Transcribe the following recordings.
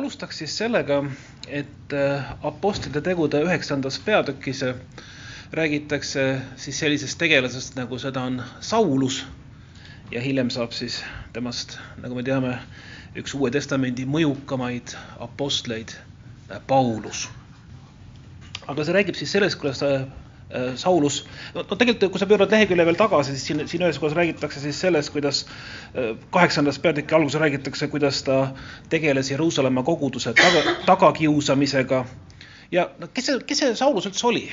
alustaks siis sellega, et äh, Apostlite tegude üheksandas peatükis äh, räägitakse siis sellisest tegelasest, nagu seda on Saulus ja hiljem saab siis temast, nagu me teame, üks Uue Testamendi mõjukamaid apostleid, äh, Paulus. aga see räägib siis sellest, kuidas Saulus, no, tegelikult, kui sa pöörad lehekülje veel tagasi, siis siin, siin ühes kohas räägitakse siis sellest, kuidas äh, kaheksandas peatüki alguses räägitakse, kuidas ta tegeles Jeruusalemma koguduse taga, tagakiusamisega. ja kes see, kes see Saulus üldse oli?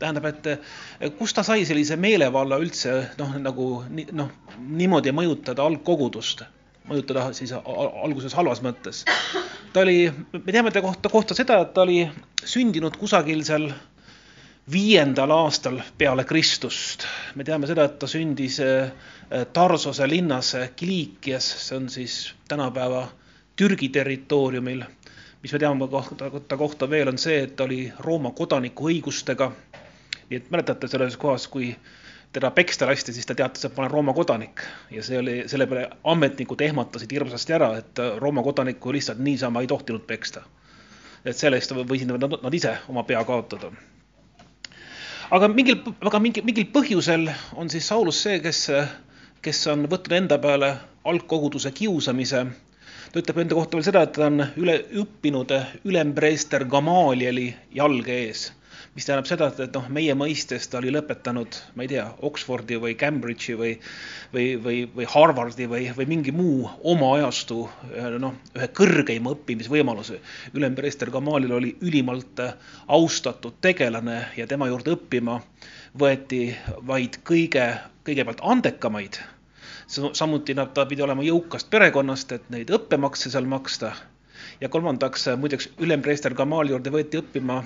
tähendab, et äh, kust ta sai sellise meelevalla üldse noh, nagu noh, niimoodi mõjutada algkogudust, mõjutada siis alguses halvas mõttes. ta oli, me teame ta kohta, kohta seda, et ta oli sündinud kusagil seal viiendal aastal peale Kristust. me teame seda, et ta sündis äh, Tarsose linnas Kiliikias, see on siis tänapäeva Türgi territooriumil. mis me teame kohta, ta kohta veel, on see, et ta oli Rooma kodaniku õigustega. nii et mäletate selles kohas, kui teda peksta lasti, siis ta teatas, et ma olen Rooma kodanik ja see oli, selle peale ametnikud ehmatasid hirmsasti ära, et Rooma kodanikku lihtsalt niisama ei tohtinud peksta. et selle eest võisid nad, nad ise oma pea kaotada aga mingil, aga mingil, mingil põhjusel on siis Saulus see, kes, kes on võtnud enda peale algkoguduse kiusamise. ta ütleb enda kohta veel seda, et ta on üle õppinud ülempreester Gamalieli jalge ees mis tähendab seda, et, et noh, meie mõistes ta oli lõpetanud, ma ei tea, Oxfordi või Cambridge'i või, või, või, või Harvardi või, või mingi muu oma ajastu noh, ühe kõrgeima õppimisvõimaluse. ülempreester Kamalil oli ülimalt austatud tegelane ja tema juurde õppima võeti vaid kõige, kõigepealt andekamaid. samuti nad, ta pidi olema jõukast perekonnast, et neid õppemakse seal maksta ja kolmandaks, muideks ülempreester Kamali juurde võeti õppima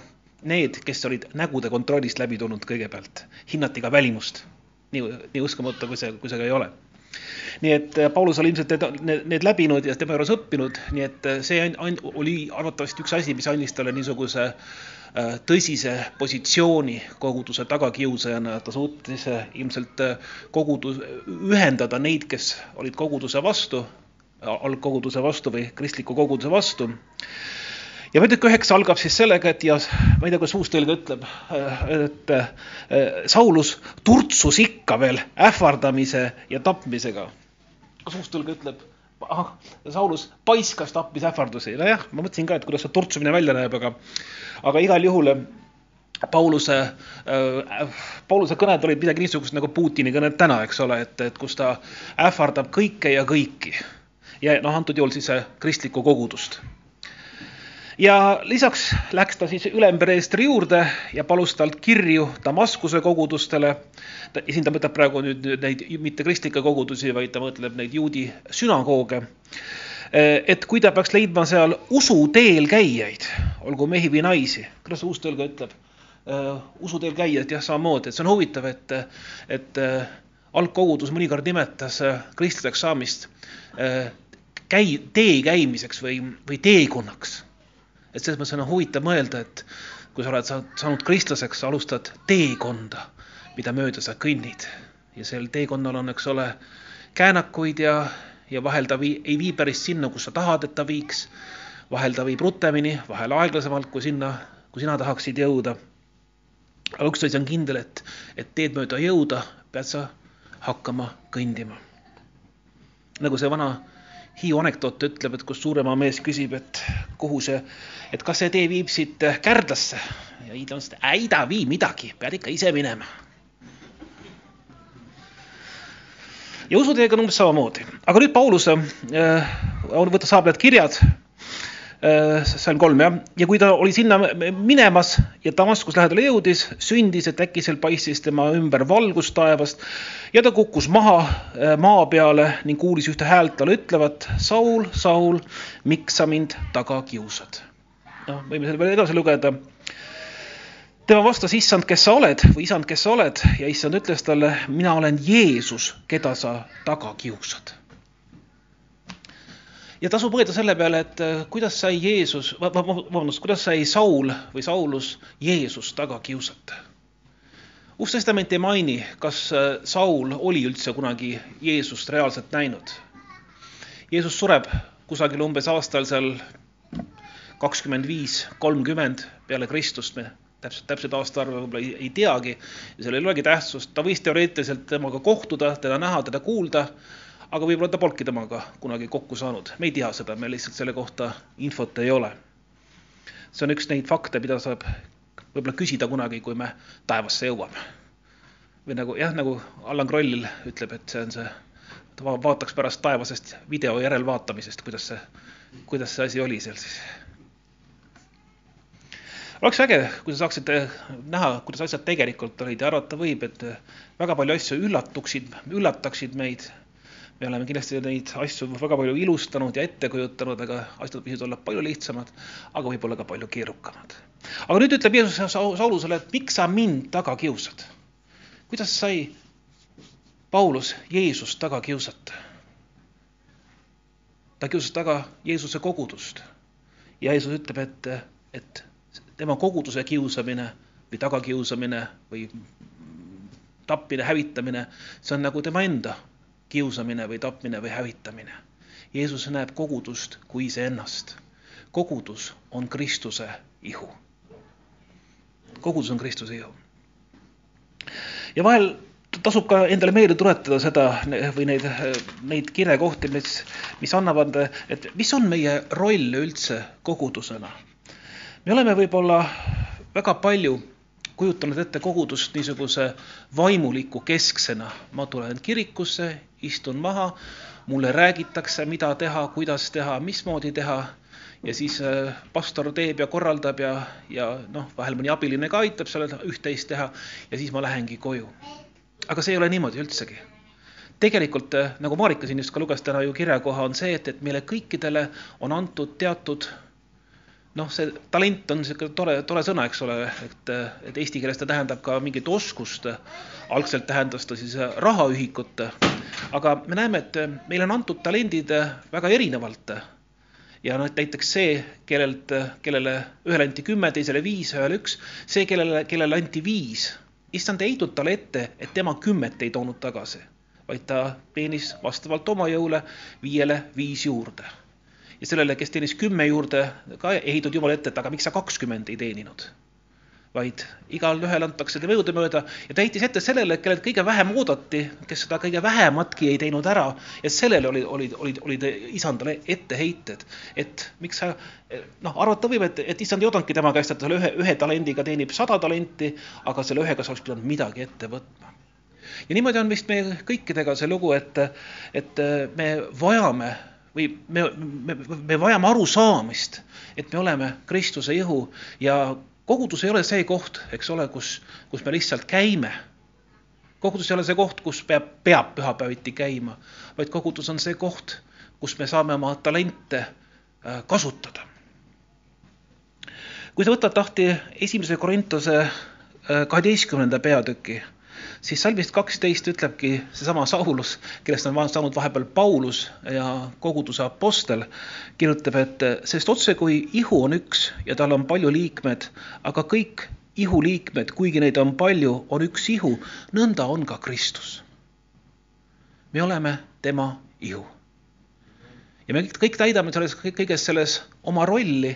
need, kes olid nägude kontrollist läbi tulnud kõigepealt, hinnati ka välimust. nii, nii uskumatu, kui see, kui see ka ei ole. nii et äh, Paulus oli ilmselt need, need, läbinud ja tema juures õppinud, nii et äh, see oli arvatavasti üks asi, mis andis talle niisuguse äh, tõsise positsiooni koguduse tagakiusajana, ta suutis ilmselt kogudus, ühendada neid, kes olid koguduse vastu, algkoguduse vastu või kristliku koguduse vastu ja peatükk üheksa algab siis sellega, et ja ma ei tea, kuidas uustõlge ütleb, et Saulus turtsus ikka veel ähvardamise ja tapmisega. kas uustõlge ütleb, ahah, Saulus paiskas tappis ähvardusi, nojah, ma mõtlesin ka, et kuidas see turtsumine välja näeb, aga, aga igal juhul Pauluse äh,, Pauluse kõned olid midagi niisugust nagu Putini kõned täna, eks ole, et, et kus ta ähvardab kõike ja kõiki. ja noh, antud juhul siis kristlikku kogudust ja lisaks läks ta siis ülempreestri juurde ja palus talt kirju Damaskuse kogudustele. ta mõtleb praegu nüüd neid mitte kristlikke kogudusi, vaid ta mõtleb neid juudi sünagooge. et kui ta peaks leidma seal usuteel käijaid, olgu mehi või naisi, kuidas uustõlge ütleb? usuteel käijad jah, samamoodi, et see on huvitav, et, et algkogudus mõnikord nimetas kristlaseks saamist käi-, tee käimiseks või, või teekonnaks et selles mõttes on huvitav mõelda, et kui sa oled saanud kristlaseks, alustad teekonda, mida mööda sa kõnnid ja sel teekonnal on, eks ole, käänakuid ja, ja vahel ta vii, ei vii päris sinna, kus sa tahad, et ta viiks. vahel ta viib rutemini, vahel aeglasemalt kui sinna, kui sina tahaksid jõuda. aga üks asi on kindel, et, et teed mööda jõuda, pead sa hakkama kõndima. nagu see vana Hiiu anekdoot ütleb, et kus suurema mees küsib, et kuhu see, et kas see tee viib siit Kärdlasse. Ja hiidlane ütles, et ei ta vii midagi, pead ikka ise minema. ja usuteega on umbes samamoodi, aga nüüd Paulus äh, võtab saabled kirjad. Äh, see on kolm jah, ja kui ta oli sinna minemas ja Damaskus lähedale jõudis, sündis, et äkki paistis tema ümber valgus taevast ja ta kukkus maha äh, maa peale ning kuulis ühte häält talle ütlevat, Saul, Saul, miks sa mind taga kiusad? noh, võime selle veel edasi lugeda. tema vastas, issand, kes sa oled või isand, kes sa oled ja issand ütles talle, mina olen Jeesus, keda sa taga kiusad ja tasub mõelda selle peale, et äh, kuidas sai Jeesus, vabandust, kuidas sai Saul või Saulus Jeesust taga kiusata. Uus Testament ei maini, kas äh, Saul oli üldse kunagi Jeesust reaalselt näinud. Jeesus sureb kusagil umbes aastal seal kakskümmend viis, kolmkümmend peale Kristust, me täpselt, täpselt aastaarvu võib-olla ei, ei teagi ja sellel ei olegi tähtsust, ta võis teoreetiliselt temaga kohtuda, teda näha, teda kuulda, aga võib-olla ta polnudki temaga kunagi kokku saanud, me ei tea seda, meil lihtsalt selle kohta infot ei ole. see on üks neid fakte, mida saab võib-olla küsida kunagi, kui me taevasse jõuame. või nagu jah, nagu Allan Kroll ütleb, et see on see, ta vaataks pärast taevasest video järelvaatamisest, kuidas see, kuidas see asi oli seal siis oleks äge, kui te saaksite näha, kuidas asjad tegelikult olid ja arvata võib, et väga palju asju üllatuksid, üllataksid meid. Me oleme kindlasti neid asju väga palju ilustanud ja ette kujutanud, aga asjad võisid olla palju lihtsamad, aga võib-olla ka palju keerukamad. aga nüüd ütleb Jeesus Saulusele, et miks sa mind taga kiusad? kuidas sai Paulus Jeesust taga kiusata? ta kiusas taga Jeesuse kogudust ja Jeesus ütleb, et, et tema koguduse kiusamine või tagakiusamine või tapmine, hävitamine, see on nagu tema enda kiusamine või tapmine või hävitamine. Jeesus näeb kogudust kui iseennast. kogudus on Kristuse ihu. kogudus on Kristuse ihu. ja vahel tasub ka endale meelde tuletada seda või neid, neid kirekohti, mis, mis annavad, et mis on meie roll üldse kogudusena me oleme võib-olla väga palju kujutanud ette kogudust niisuguse vaimuliku kesksena. ma tulen kirikusse, istun maha, mulle räägitakse, mida teha, kuidas teha, mismoodi teha ja siis äh, pastor teeb ja korraldab ja, ja noh, vahel mõni abiline ka aitab seal üht-teist teha ja siis ma lähengi koju. aga see ei ole niimoodi üldsegi tegelikult äh, nagu Marika siin just ka luges täna ju kirjakoha, on see, et, et meile kõikidele on antud teatud noh, see talent on niisugune tore, tore sõna, eks ole, et, et eesti keeles ta tähendab ka mingit oskust. algselt tähendas ta siis rahaühikut. aga me näeme, et meile on antud talendid väga erinevalt. ja noh, näiteks see, kellelt, kellele ühele anti kümme, teisele viis, ühele üks, see, kellele, kellele anti viis, issand ei heitnud talle ette, et tema kümmet ei toonud tagasi, vaid ta teenis vastavalt oma jõule viiele viis juurde ja sellele, kes teenis kümme juurde, ka ei heidnud jumal ette, et aga miks sa kakskümmend ei teeninud. vaid igalühel antakse tema jõude mööda ja ta heitis ette sellele, kellelt kõige vähem oodati, kes seda kõige vähematki ei teinud ära ja sellele olid, olid, olid, olid isandale etteheited, et miks sa noh, arvata võib, et, et issand ei oodanudki tema käest, et ta ühe, ühe talendiga teenib sada talenti, aga selle ühega sa oleks pidanud midagi ette võtma ja niimoodi on vist meil kõikidega see lugu, et, et me vajame või me, me, me vajame arusaamist, et me oleme Kristuse ihu ja kogudus ei ole see koht, eks ole, kus, kus me lihtsalt käime. kogudus ei ole see koht, kus peab, peab pühapäeviti käima, vaid kogudus on see koht, kus me saame oma talente äh, kasutada. kui te võtate lahti esimese Korintuse äh, kaheteistkümnenda peatüki siis salmist kaksteist ütlebki seesama Saulus, kellest on saanud vahepeal Paulus ja koguduse apostel, kirjutab, et sest otse kui ihu on üks ja tal on palju liikmed, aga kõik ihuliikmed, kuigi neid on palju, on üks ihu, nõnda on ka Kristus. me oleme tema ihu ja me kõik täidame selles kõiges selles oma rolli.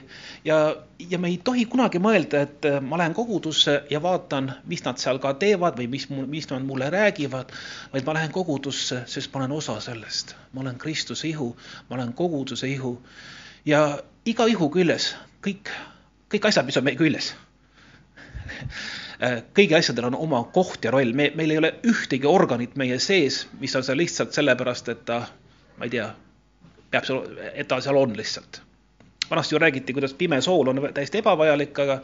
Ja, ja me ei tohi kunagi mõelda, et äh, ma lähen kogudusse ja vaatan, mis nad seal ka teevad või mis, mis nad mulle räägivad, vaid ma lähen kogudusse, sest ma olen osa sellest. ma olen Kristuse ihu, ma olen koguduse ihu. Ja iga ihu küljes, kõik, kõik asjad, mis on meie küljes äh, kõigil asjadel on oma koht ja roll, me, meil ei ole ühtegi organit meie sees, mis on seal lihtsalt sellepärast, et ta, ma ei tea peab seal, et ta seal on lihtsalt. vanasti ju räägiti, kuidas pime sool on täiesti ebavajalik, aga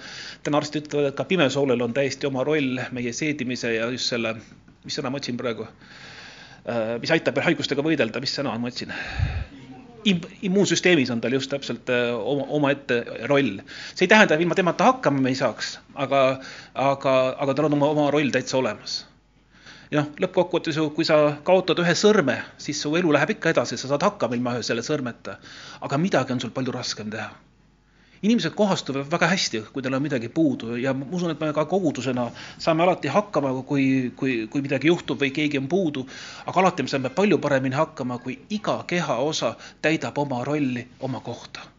täna arstid ütlevad, et ka pime soolel on täiesti oma roll meie seedimise ja just selle, mis sõna ma otsin praegu, äh, mis aitab haigustega võidelda, mis sõna ma otsin? immuunsüsteemis on tal just täpselt äh, oma, omaette roll. see ei tähenda, et ilma temata hakkama me ei saaks, aga, aga, aga tal on oma, oma roll täitsa olemas ja noh, lõppkokkuvõttes ju, kui sa kaotad ühe sõrme, siis su elu läheb ikka edasi, sa saad hakkama ilma ühe selle sõrmeta. aga midagi on sul palju raskem teha. inimesed kohastuvad väga hästi, kui teil on midagi puudu ja ma usun, et me ka kogudusena saame alati hakkama, kui, kui, kui midagi juhtub või keegi on puudu. aga alati me saame palju paremini hakkama, kui iga kehaosa täidab oma rolli oma kohta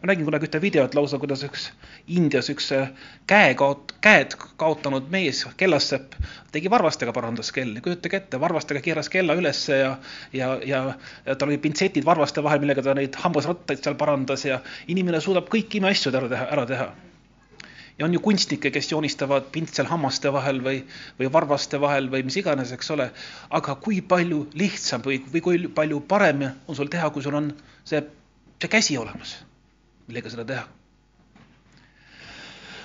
ma nägin kunagi ühte videot lausa, kuidas üks Indias üks äh, käe kaot-, käed kaotanud mees, kellassepp, tegi varvastega, parandas kelli, kujutage ette, varvastega keeras kella ülesse ja, ja, ja, ja tal oli pintsetid varvaste vahel, millega ta neid hambusrattaid seal parandas ja inimene suudab kõiki imeasju ära teha, ära teha. Ja on ju kunstnikke, kes joonistavad pintsel hammaste vahel või, või varvaste vahel või mis iganes, eks ole. aga kui palju lihtsam või, või kui palju parem on sul teha, kui sul on see, see käsi olemas, millega seda teha.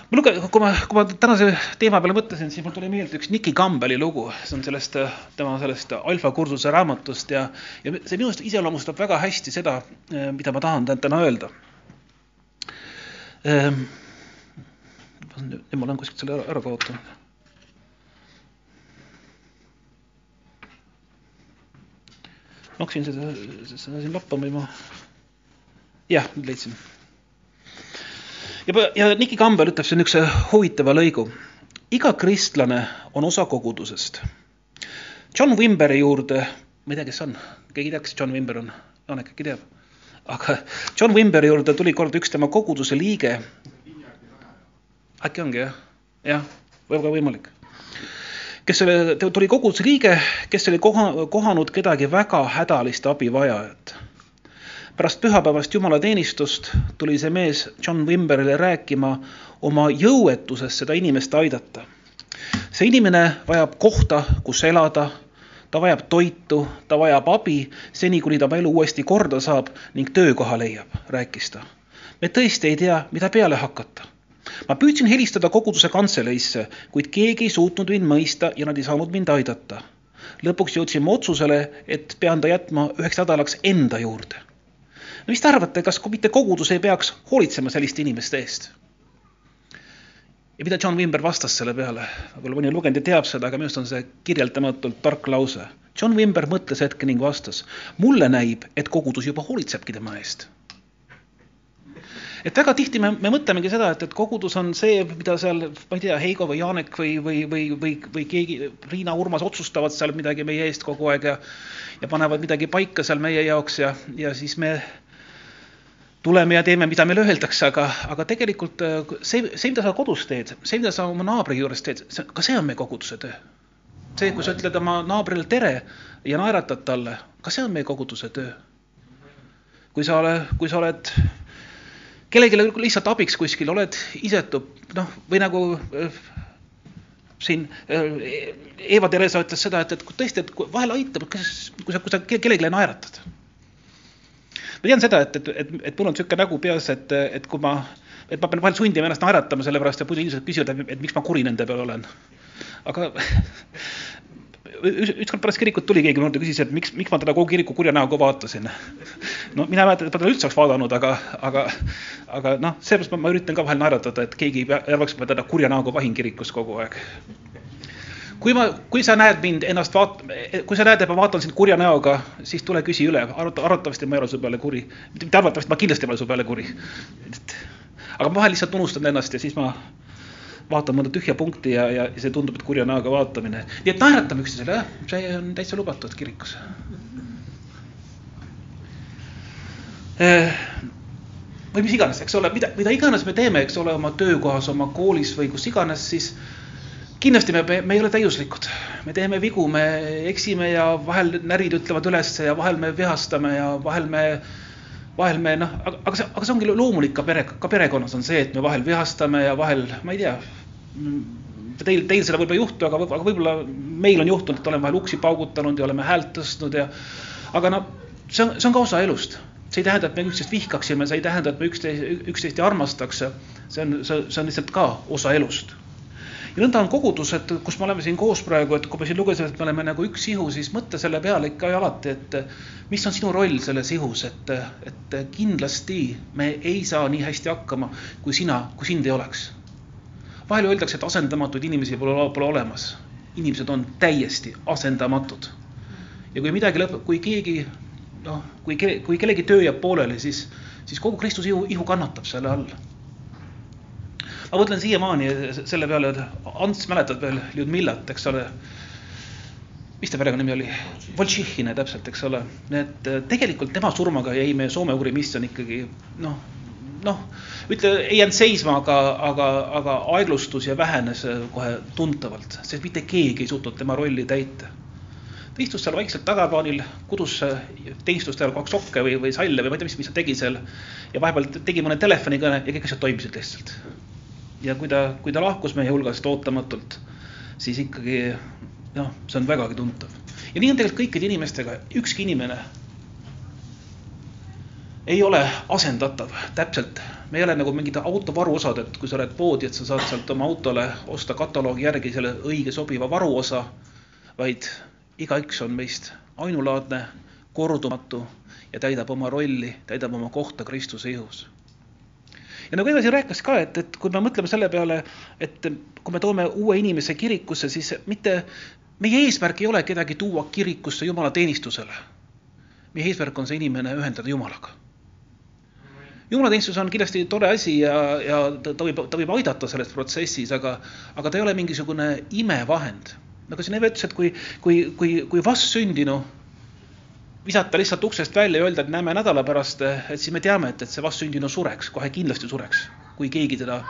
ma luge-, kui ma, kui ma tänase teema peale mõtlesin, siis mul tuli meelde üks Nicky Campbelli lugu, see on sellest, tema sellest alfa kursuse raamatust ja, ja see minu arust iseloomustab väga hästi seda, mida ma tahan täna öelda ehm, nüüd ma olen kuskilt selle ära, ära kaotanud. ma hakkasin seda, seda siin lappama juba. jah, nüüd leidsin. Ja, ja Niki Kamber ütleb siin niisuguse huvitava lõigu. iga kristlane on osa kogudusest. John Wimberi juurde, ma ei tea, kes on, keegi ei tea, kes John Wimber on? Janek äkki teab? aga John Wimberi juurde tuli kord üks tema koguduse liige, äkki ongi jah, jah, väga võimalik. kes oli, tuli koguduse liige, kes oli koha, kohanud kedagi väga hädalist abivajajat. Pärast pühapäevast jumalateenistust tuli see mees John Wimberile rääkima oma jõuetusest seda inimest aidata. see inimene vajab kohta, kus elada, ta vajab toitu, ta vajab abi, seni kuni ta oma elu uuesti korda saab ning töökoha leiab, rääkis ta. me tõesti ei tea, mida peale hakata ma püüdsin helistada koguduse kantseleisse, kuid keegi ei suutnud mind mõista ja nad ei saanud mind aidata. lõpuks jõudsime otsusele, et pean ta jätma üheks nädalaks enda juurde. No mis te arvate, kas mitte kogudus ei peaks hoolitsema selliste inimeste eest? ja mida John Wimber vastas selle peale, võib-olla mõni lugenud ja teab seda, aga minu arust on see kirjeldamatult tark lause. John Wimber mõtles hetke ning vastas, mulle näib, et kogudus juba hoolitsebki tema eest et väga tihti me, me mõtlemegi seda, et, et kogudus on see, mida seal, ma ei tea, Heigo või Janek või, või, või, või, või keegi, Riina, Urmas otsustavad seal midagi meie eest kogu aeg ja, ja panevad midagi paika seal meie jaoks ja, ja siis me tuleme ja teeme, mida meile öeldakse, aga, aga tegelikult äh, see, see, mida sa kodus teed, see, mida sa oma naabri juures teed, ka see on meie koguduse töö. see, kui sa ütled oma naabrile tere ja naeratad talle, ka see on meie koguduse töö. kui sa oled, kui sa oled kellelegi lihtsalt abiks kuskil, oled isetu, noh, või nagu äh, siin äh, Eva Theresa ütles seda, et, et tõesti, et vahel aitab, kas, kui sa, kui sa kellelegi naeratad. Ma tean seda, et, et, et, et mul on niisugune nägu peas, et, et kui ma, et ma pean vahel sundima ennast naeratama, sellepärast et muidu inimesed küsivad, et, miks ma kuri nende peal olen. aga ükskord pärast kirikut tuli keegi minu juurde, küsis, et miks, miks ma teda kogu kiriku kurja näoga vaatasin. no mina ei mäleta, et ma teda üldse oleks vaadanud, aga, aga, aga noh, seepärast ma, ma üritan ka vahel naeratada, et keegi ei arvaks, et ma teda kurja näoga vahin kirikus kogu aeg. Kui ma, kui sa näed mind ennast vaat-, kui sa näed, et ma vaatan sind kurja näoga, siis tule küsi üle, arvata, arvatavasti ma ei ole su peale kuri. mitte arvatavasti, ma kindlasti ei ole su peale kuri. aga ma vahel lihtsalt unustan ennast ja siis ma vaatan mõnda tühja punkti ja, ja see tundub, et kurja näoga vaatamine. nii et naeratame üksteisele, jah, see on täitsa lubatud kirikus. Eh, või mis iganes, eks ole, mida, mida iganes me teeme, eks ole, oma töökohas, oma koolis või kus iganes, siis kindlasti me, me, ei ole täiuslikud, me teeme vigu, me eksime ja vahel närid ütlevad üles ja vahel me vihastame ja vahel me vahel me noh, aga, see, aga see ongi loomulik ka pere, ka perekonnas on see, et me vahel vihastame ja vahel, ma ei tea, teil, teil seda võib-olla ei juhtu, aga, aga võib-olla meil on juhtunud, et oleme vahel uksi paugutanud ja oleme häält tõstnud ja aga noh, see on, see on ka osa elust. see ei tähenda, et me üksteist vihkaksime, see ei tähenda, et me üksteist, üksteist ei armastaks. see on, see, see on lihtsalt ka osa elust ja nõnda on kogudused, kus me oleme siin koos praegu, et kui me siin lugesime, et me oleme nagu üks ihu, siis mõtle selle peale ikka alati, et mis on sinu roll selles ihus, et, et kindlasti me ei saa nii hästi hakkama, kui sina, kui sind ei oleks. vahel öeldakse, et asendamatuid inimesi pole, pole olemas. inimesed on täiesti asendamatud. ja kui midagi lõpeb, kui keegi noh, kui, kui kellegi töö jääb pooleli, siis, siis kogu Kristuse ihu, ihu kannatab selle all ma mõtlen siiamaani selle peale, et Ants, mäletad veel Ljudmillat, eks ole. mis ta perekonnanimi oli? Voltšihhine täpselt, eks ole. et tegelikult tema surmaga jäi meie Soome-ugri missioon ikkagi noh, noh, ütle, ei jäänud seisma, aga, aga, aga aeglustus ja vähenes kohe tuntavalt, sest mitte keegi ei suutnud tema rolli täita. ta istus seal vaikselt tagaplaanil, kudus teenistustel ajal kaks sokke või, või salle või ma ei tea, mis, mis ta tegi seal. ja vahepeal tegi mõne telefonikõne ja kõik asjad toimisid lihtsalt. Ja kui ta, kui ta lahkus meie hulgast ootamatult, siis ikkagi noh, see on vägagi tuntav. ja nii on tegelikult kõikide inimestega, ükski inimene ei ole asendatav täpselt. me ei ole nagu mingid auto varuosad, et kui sa oled poodi, et sa saad sealt oma autole osta kataloogi järgi selle õige sobiva varuosa, vaid igaüks on meist ainulaadne, kordumatu ja täidab oma rolli, täidab oma kohta Kristuse ihus. Ja nagu Eva siin rääkis ka, et, et kui me mõtleme selle peale, et kui me toome uue inimese kirikusse, siis mitte meie eesmärk ei ole kedagi tuua kirikusse jumalateenistusele. meie eesmärk on see inimene ühendada Jumalaga jumalateenistus on kindlasti tore asi ja, ja ta, ta võib, ta võib aidata selles protsessis, aga, aga ta ei ole mingisugune imevahend. nagu siin Eve ütles, et kui, kui, kui, kui vastsündinu visata lihtsalt uksest välja ja öelda, et näeme nädala pärast, et siis me teame, et, et see vastsündinu sureks, kohe kindlasti sureks, kui keegi teda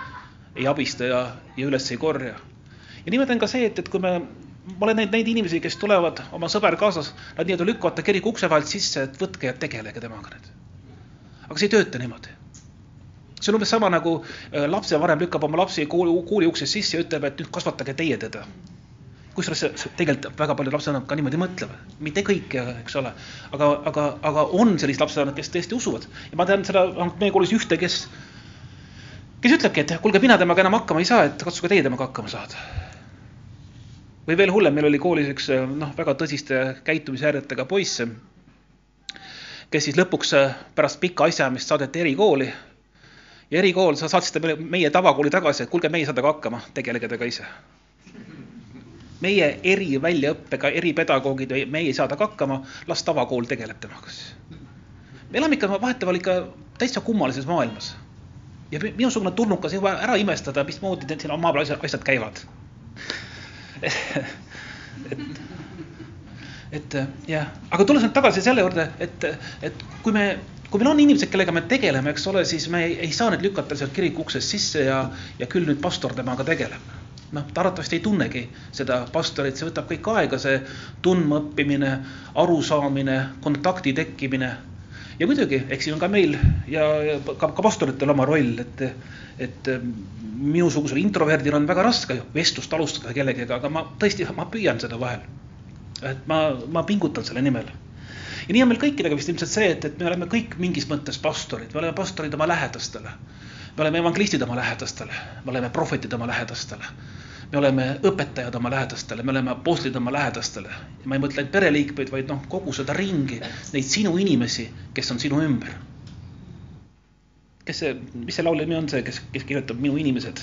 ei abista ja, ja üles ei korja. ja niimoodi on ka see, et, et kui me ma olen näinud neid inimesi, kes tulevad oma sõber kaasas, nad nii-öelda lükkavad ta kiriku ukse vahelt sisse, et võtke ja tegelege temaga nüüd aga see ei tööta niimoodi. see on umbes sama nagu äh, lapsevanem lükkab oma lapsi kooli, kooli uksest sisse ja ütleb, et nüüd kasvatage teie teda. Kusjuures tegelikult väga paljud lapsevanemad ka niimoodi mõtlevad, mitte kõik, eks ole, aga, aga, aga on sellised lapsevanemad, kes tõesti usuvad ja ma tean seda, vähemalt meie koolis ühte, kes, kes ütlebki, et kuulge, mina temaga enam hakkama ei saa, et katsuge teie temaga hakkama saada. või veel hullem, meil oli koolis üks noh, väga tõsiste käitumishäiretega poiss kes siis lõpuks pärast pikka asjaajamist saadeti erikooli. ja erikool, sa saatsid ta meie tavakooli tagasi, et kuulge, meie ei saa temaga hakkama, tegelege temaga ise. Meie eriväljaõppega eripedagoogid, meie ei saa temaga hakkama, las tavakool tegeleb temaga siis. me elame ikka vahetevahel ikka täitsa kummalises maailmas. ja minusugune tulnukas ei vaja ära imestada, mismoodi need siin oma asjad, asjad käivad et et jah, aga tulles nüüd tagasi selle juurde, et, et kui me, kui meil on inimesed, kellega me tegeleme, eks ole, siis me ei, ei saa neid lükata sealt kiriku uksest sisse ja, ja küll nüüd pastor temaga tegeleb. Noh, ta arvatavasti ei tunnegi seda pastorit, see võtab kõik aega, see tundmaõppimine, arusaamine, kontakti tekkimine. ja muidugi, eks siin on ka meil ja, ja ka, ka pastoritel oma roll, et, et minusugusel introverdil on väga raske vestlust alustada kellegagi, aga ma tõesti, ma püüan seda vahel et ma, ma pingutan selle nimel. ja nii on meil kõikidega vist ilmselt see, et, et me oleme kõik mingis mõttes pastorid, me oleme pastorid oma lähedastele. Me oleme evangelistid oma lähedastele, me oleme prohvetid oma lähedastele. me oleme õpetajad oma lähedastele, me oleme apostlid oma lähedastele. ma ei mõtle ainult pereliikmeid, vaid noh, kogu seda ringi, neid sinu inimesi, kes on sinu ümber. kes see, mis see laulja nimi on see, kes, kes kirjutab Minu inimesed?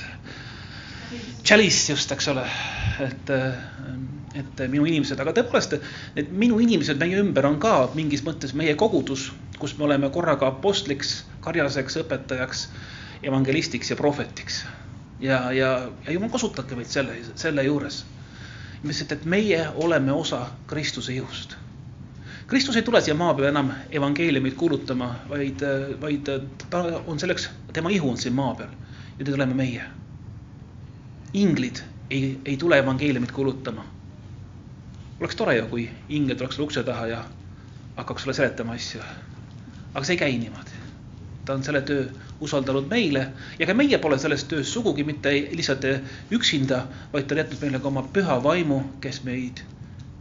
Chalice just, eks ole, et et minu inimesed, aga tõepoolest, need minu inimesed meie ümber on ka mingis mõttes meie kogudus, kus me oleme korraga apostliks, karjaseks, õpetajaks, evangelistiks ja prohvetiks. ja, ja, ja jumal kasutabki meid selle, selle juures. lihtsalt, et meie oleme osa Kristuse ihust. Kristus ei tule siia maa peale enam evangeeliumit kuulutama, vaid, vaid ta on selleks, tema ihu on siin maa peal ja nüüd oleme meie. inglid ei, ei tule evangeeliumit kuulutama oleks tore ju, kui ingel tuleks sulle ukse taha ja hakkaks sulle seletama asju. aga see ei käi niimoodi. ta on selle töö usaldanud meile ja ka meie pole selles töös sugugi mitte lihtsalt üksinda, vaid ta on jätnud meile ka oma püha vaimu, kes meid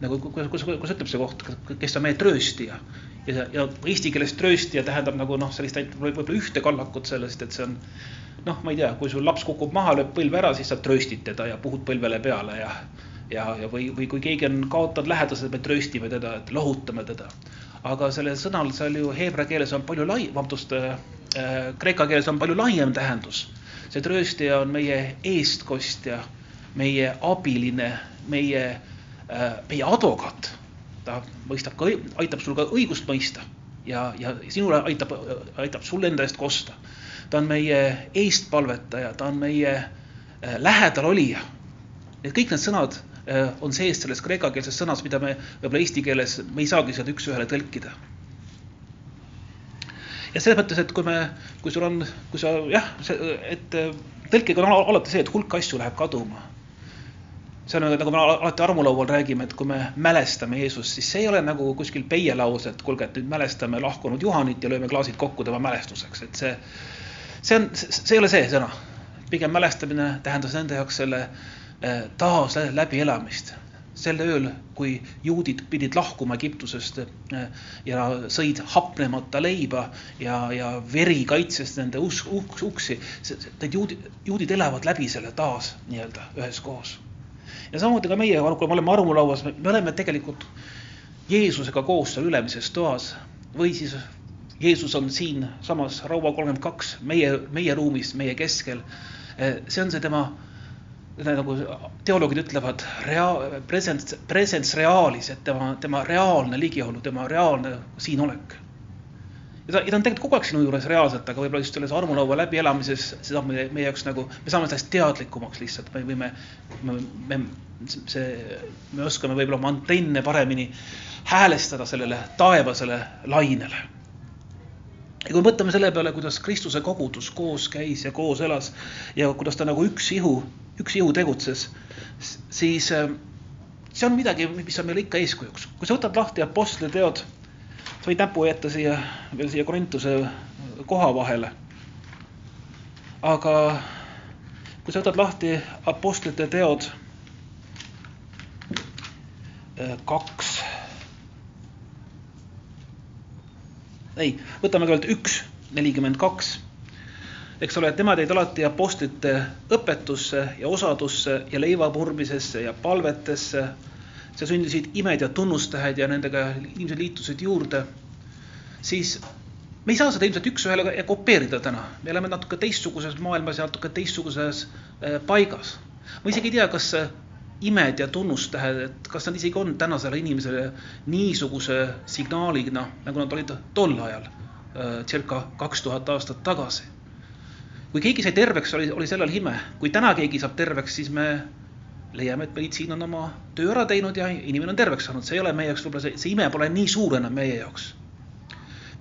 nagu, kuidas, kuidas, kuidas ütleb see koht, kes on meie trööstija. ja, ja eesti keeles trööstija tähendab nagu noh, sellist ainult võib-olla ühte kallakut sellest, et see on noh, ma ei tea, kui sul laps kukub maha, lööb põlve ära, siis sa trööstid teda ja puhud põlvele peale ja ja, ja või, või kui keegi on kaotanud lähedased, me trööstime teda, et lohutame teda. aga sellel sõnal seal ju heebra keeles on palju lai-, vabandust kreeka keeles on palju laiem tähendus. see trööstija on meie eestkostja, meie abiline, meie äh,, meie advokaat. ta mõistab ka, aitab sul ka õigust mõista ja, ja sinule aitab, aitab sul enda eest kosta. ta on meie eestpalvetaja, ta on meie äh, lähedalolija. Need kõik need sõnad Äh, on sees selles kreekakeelses sõnas, mida me võib-olla eesti keeles, me ei saagi seda üks-ühele tõlkida. Ja selles mõttes, et kui me, kui sul on, kui sa jah, et tõlkega on alati see, et hulk asju läheb kaduma. see on nagu me alati armulaual räägime, et kui me mälestame Jeesust, siis see ei ole nagu kuskil peielaus, et kuulge, et nüüd mälestame lahkunud Juhanit ja lööme klaasid kokku tema mälestuseks, et see, see on, see ei ole see sõna. pigem mälestamine tähendas nende jaoks selle eh, taas läbielamist sel ööl, kui juudid pidid lahkuma Egiptusest äh, ja sõid hapnemata leiba ja, ja veri kaitses nende us, uks, uksi, need juudid, juudid elavad läbi selle taas nii-öelda üheskoos. ja samamoodi ka meie, kui me oleme armulauas, me oleme tegelikult Jeesusega koos seal ülemises toas või siis Jeesus on siinsamas Raua kolmkümmend kaks meie, meie ruumis, meie keskel. Äh, see on see tema nagu teoloogid ütlevad, rea-, presence, presence realis, et tema, tema reaalne ligiolu, tema reaalne siinolek. ja ta, ja ta on tegelikult kogu aeg sinu juures reaalselt, aga võib-olla just selles armulaua läbielamises, see saab meie, meie jaoks nagu, me saame sellest teadlikumaks lihtsalt, me võime, me, me, see, me oskame võib-olla oma antenne paremini häälestada sellele taevasele lainele ja kui me mõtleme selle peale, kuidas Kristuse kogudus koos käis ja koos elas ja kuidas ta nagu üks ihu üks ihu tegutses, siis äh, see on midagi, mis on meile ikka eeskujuks. kui sa võtad lahti Apostlite teod, sa võid näpu jätta siia, veel siia Korintuse koha vahele. aga kui sa võtad lahti Apostlite teod äh, kaks, ei, võtame kõigepealt üks, nelikümmend kaks eks ole, et nemad jäid alati apostlite õpetusse ja osadusse ja leivapurmisesse ja palvetesse. seal sündisid imed ja tunnustähed ja nendega inimesed liitusid juurde. siis me ei saa seda ilmselt üks-ühele kopeerida täna, me elame natuke teistsuguses maailmas ja natuke teistsuguses äh, paigas. ma isegi ei tea, kas imed ja tunnustähed, et kas nad isegi on tänasele inimesele niisuguse signaalina, nagu nad olid tol ajal, äh, circa kaks tuhat aastat tagasi kui keegi sai terveks, oli, oli sellel ime. kui täna keegi saab terveks, siis me leiame, et meditsiin on oma töö ära teinud ja inimene on terveks saanud, see ei ole meie jaoks võib-olla see, see ime pole nii suur enam meie jaoks.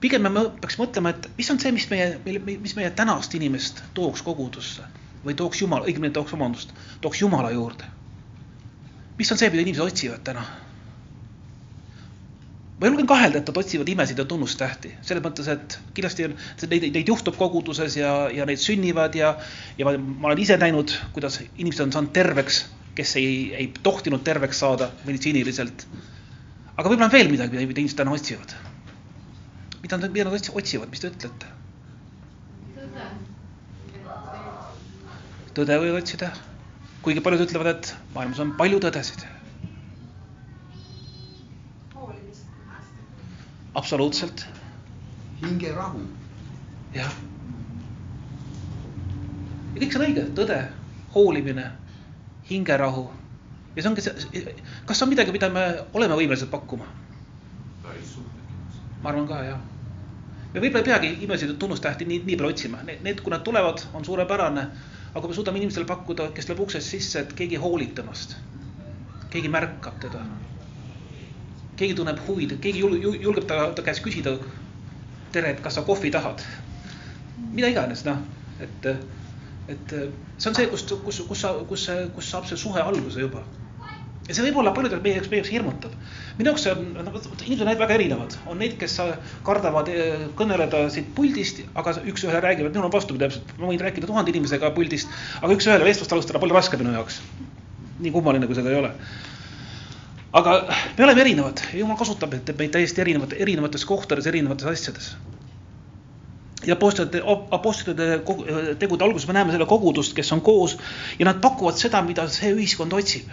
pigem me peaks mõtlema, et mis on see, mis meie, mis meie tänast inimest tooks kogudusse või tooks Jumal, õigemini tooks, vabandust, tooks Jumala juurde. Mis on see, mida inimesed otsivad täna? ma julgen kahelda, et nad otsivad imesid ja tunnustähti, selles mõttes, et kindlasti on, neid, neid juhtub koguduses ja, ja neid sünnivad ja, ja ma, ma olen ise näinud, kuidas inimesed on saanud terveks, kes ei, ei tohtinud terveks saada meditsiiniliselt. aga võib-olla on veel midagi, mida inimesed täna otsivad. mida nad, mida nad otsivad, mis te ütlete? tõde võivad otsida, kuigi paljud ütlevad, et maailmas on palju tõdesid absoluutselt. hingerahu. jah. ja kõik see on õige, tõde, hoolimine, hingerahu. ja see ongi see, kas see on midagi, mida me oleme võimelised pakkuma? ma arvan ka, jah. me võib-olla ei peagi imesid tunnustähti nii, nii palju otsima, need, kui nad tulevad, on suurepärane. Aga kui me suudame inimesele pakkuda, kes tuleb uksest sisse, et keegi hoolib temast, keegi märkab teda keegi tunneb huvi, keegi julgeb ta, ta käest küsida. tere, et kas sa kohvi tahad? mida iganes, noh, et, et see on see, kust, kus, kus sa, kus, kus saab see suhe alguse juba. Ja see võib olla paljudel meie jaoks, meie jaoks hirmutav. minu jaoks see on, noh, inimesed on väga erinevad, on neid, kes kardavad eh, kõneleda siit puldist, aga üks-ühele räägivad, minul on vastupidi täpselt, ma võin rääkida tuhande inimesega puldist, aga üks-ühele vestlust alustada palju raskem minu jaoks. nii kummaline, kui see ka ei ole aga me oleme erinevad, jumal kasutab meid täiesti erinevate, erinevates kohtades, erinevates asjades. ja apostlite, apostlite tegude alguses me näeme selle kogudust, kes on koos ja nad pakuvad seda, mida see ühiskond otsib.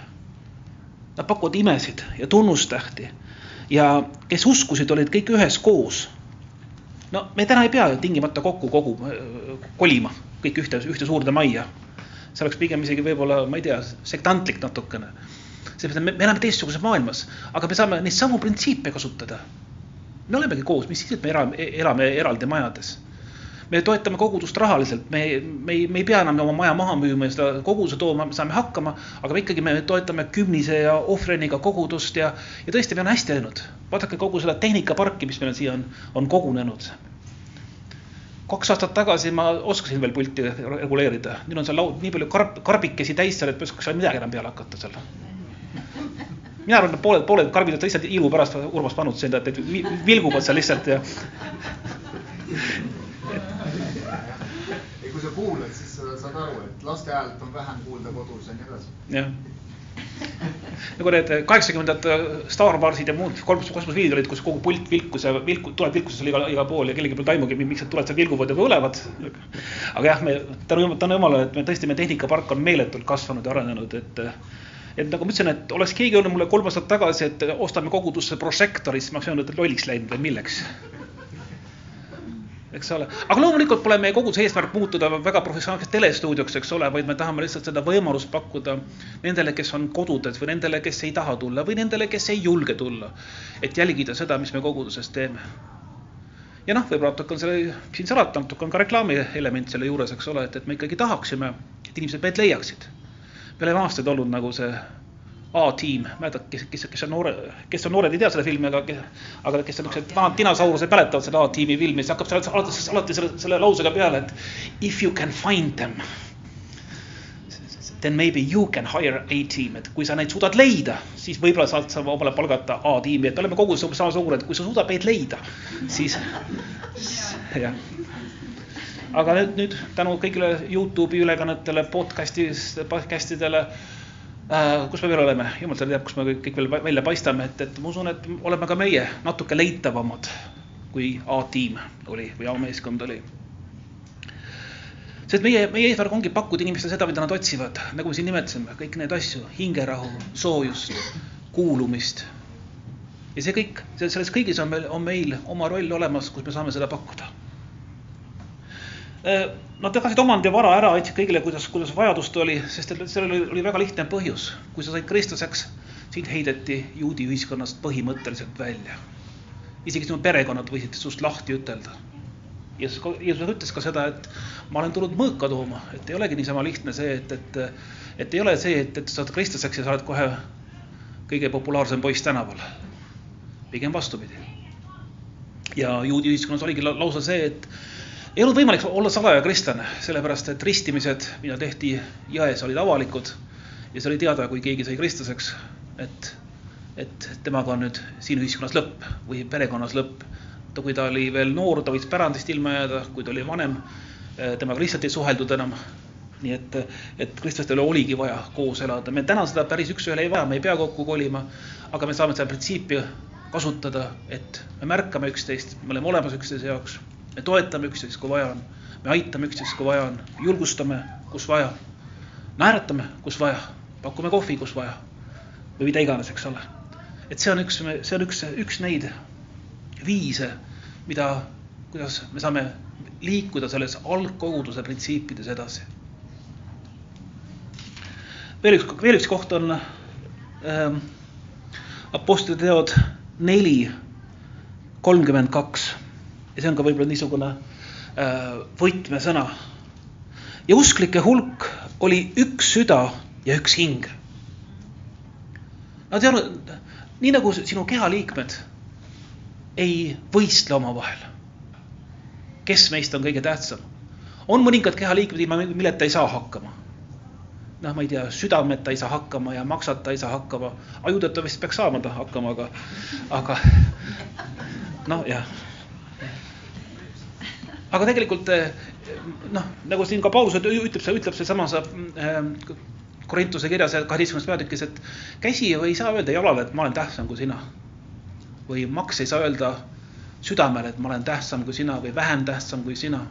Nad pakuvad imesid ja tunnustähti ja kes uskusid, olid kõik üheskoos. no me täna ei pea ju tingimata kokku kogu, kolima kõik ühte, ühte suurde majja. see oleks pigem isegi võib-olla, ma ei tea, sektantlik natukene sellepärast, et me, me elame teistsuguses maailmas, aga me saame neid samu printsiipe kasutada. me olemegi koos, mis siis, et me elame, elame eraldi majades. Me toetame kogudust rahaliselt, me, me ei, me ei pea enam oma maja maha müüma ja seda koguduse tooma, me saame hakkama, aga ikkagi, me toetame kümnise ja ohvriniga kogudust ja, ja tõesti, meil on hästi läinud. vaadake kogu seda tehnikaparki, mis meil siia on, on kogunenud. kaks aastat tagasi ma oskasin veel pulti reguleerida, nüüd on seal laud nii palju karp, karbikesi täis seal, et ma ei oska seal midagi enam peale hakata seal. mina arvan, et pooled, pooled karbid on lihtsalt ilu pärast Urmas pannud sinna, et vilguvad seal lihtsalt ja. kuulad, siis sa saad aru, et laste häält on vähem kuulda kodus ja nii edasi. jah nagu need kaheksakümnendate Star Warsid ja muud kosmoseviidid olid, kus kogu pult vilkus ja vilku, tuleb vilkus seal igal, igal pool ja kellelgi polnud aimugi, miks need tuled seal vilguvad ja põlevad. aga jah, me tänu, tänu jumalale, et me tõesti, meie tehnikapark on meeletult kasvanud ja arenenud, et et nagu ma ütlesin, et oleks keegi öelnud mulle kolm aastat tagasi, et ostame kogudusse prožektori, siis ma oleks öelnud, et lolliks läinud või milleks eks ole, aga loomulikult pole meie koguduse eesmärk muutuda väga professionaalseks telestuudioks, eks ole, vaid me tahame lihtsalt seda võimalust pakkuda nendele, kes on kodudes või nendele, kes ei taha tulla või nendele, kes ei julge tulla. et jälgida seda, mis me koguduses teeme. ja noh, võib-olla natuke on selle, siin salata, natuke on ka reklaami element selle juures, eks ole, et, et me ikkagi tahaksime, et inimesed meid leiaksid. me oleme aastaid olnud nagu see A-tiim, mäletad, kes, kes, kes on noore, kes on noored, ei tea seda filmi, aga, aga kes on niisugused vanad dinosaurused mäletavad seda A-tiimi filmi, siis hakkab seal alati, alati selle, selle lausega peale, et if you can find them. Then maybe you can hire A-team, et kui sa neid suudad leida, siis võib-olla saad sa omale palgata A-tiimi, et oleme kogu sama suured, kui sa suudad meid leida, siis jah. Aga nüüd, nüüd tänu kõigile Youtube'i ülekannetele, podcast'i, podcast'idele kus me veel oleme, jumal teab, kus me kõik veel välja paistame, et, et ma usun, et oleme ka meie natuke leitavamad kui A-tiim oli või A-meeskond oli. sest meie, meie eesmärk ongi pakkuda inimestele seda, mida nad otsivad, nagu me siin nimetasime, kõik neid asju, hingerahu, soojust, kuulumist. ja see kõik, selles kõigis on meil, on meil oma roll olemas, kus me saame seda pakkuda Äh, nad jagasid omandi vara ära, andsid kõigile, kuidas, kuidas vajadust oli, sest et sellel oli väga lihtne põhjus. kui sa said kristlaseks, sind heideti juudi ühiskonnast põhimõtteliselt välja. isegi sinu perekonnad võisid sinust lahti ütelda. Jeesus, Jeesus ütles ka seda, et ma olen tulnud mõõka tooma, et ei olegi niisama lihtne see, et, et, et ei ole see, et, et sa oled kristlaseks ja sa oled kohe kõige populaarsem poiss tänaval. pigem vastupidi. ja juudi ühiskonnas oligi lausa see, et ei olnud võimalik olla salaja kristlane, sellepärast et ristimised, mida tehti jões, olid avalikud ja see oli teada, kui keegi sai kristlaseks, et, et temaga on nüüd siin ühiskonnas lõpp või perekonnas lõpp. kui ta oli veel noor, ta võis pärandist ilma jääda, kui ta oli vanem, eh, temaga lihtsalt ei suheldud enam. nii et, et kristlastele oligi vaja koos elada, me täna seda päris üks-ühele ei vaja, me ei pea kokku kolima, aga me saame seda printsiipi kasutada, et me märkame üksteist, me oleme olemas üksteise jaoks me toetame üksteist, kui vaja on, me aitame üksteist, kui vaja on, julgustame, kus vaja, naeratame, kus vaja, pakume kohvi, kus vaja. Või mida iganes, eks ole. et see on üks, see on üks, üks neid viise, mida, kuidas me saame liikuda selles algkoguduse printsiipides edasi. veel üks, veel üks koht on ähm, Apostlite teod neli, kolmkümmend kaks ja see on ka võib-olla niisugune äh, võtmesõna. ja usklike hulk oli üks süda ja üks hing. Nad ei olnud, nii nagu sinu kehaliikmed ei võistle omavahel. kes meist on kõige tähtsam? on mõningad kehaliikmed, ilma milleta ei saa hakkama. noh, ma ei tea, südameta ei saa hakkama ja maksata ei saa hakkama, ajudeta vist peaks saama hakkama, aga, aga noh, jah aga tegelikult eh, noh, nagu siin ka Paulus ütleb, ütleb seesamas äh, Korintuse kirjas kaheteistkümnes peatükis, et käsi ei saa öelda jalale, et ma olen tähtsam kui sina. või maks ei saa öelda südamele, et ma olen tähtsam kui sina või vähem tähtsam kui sina.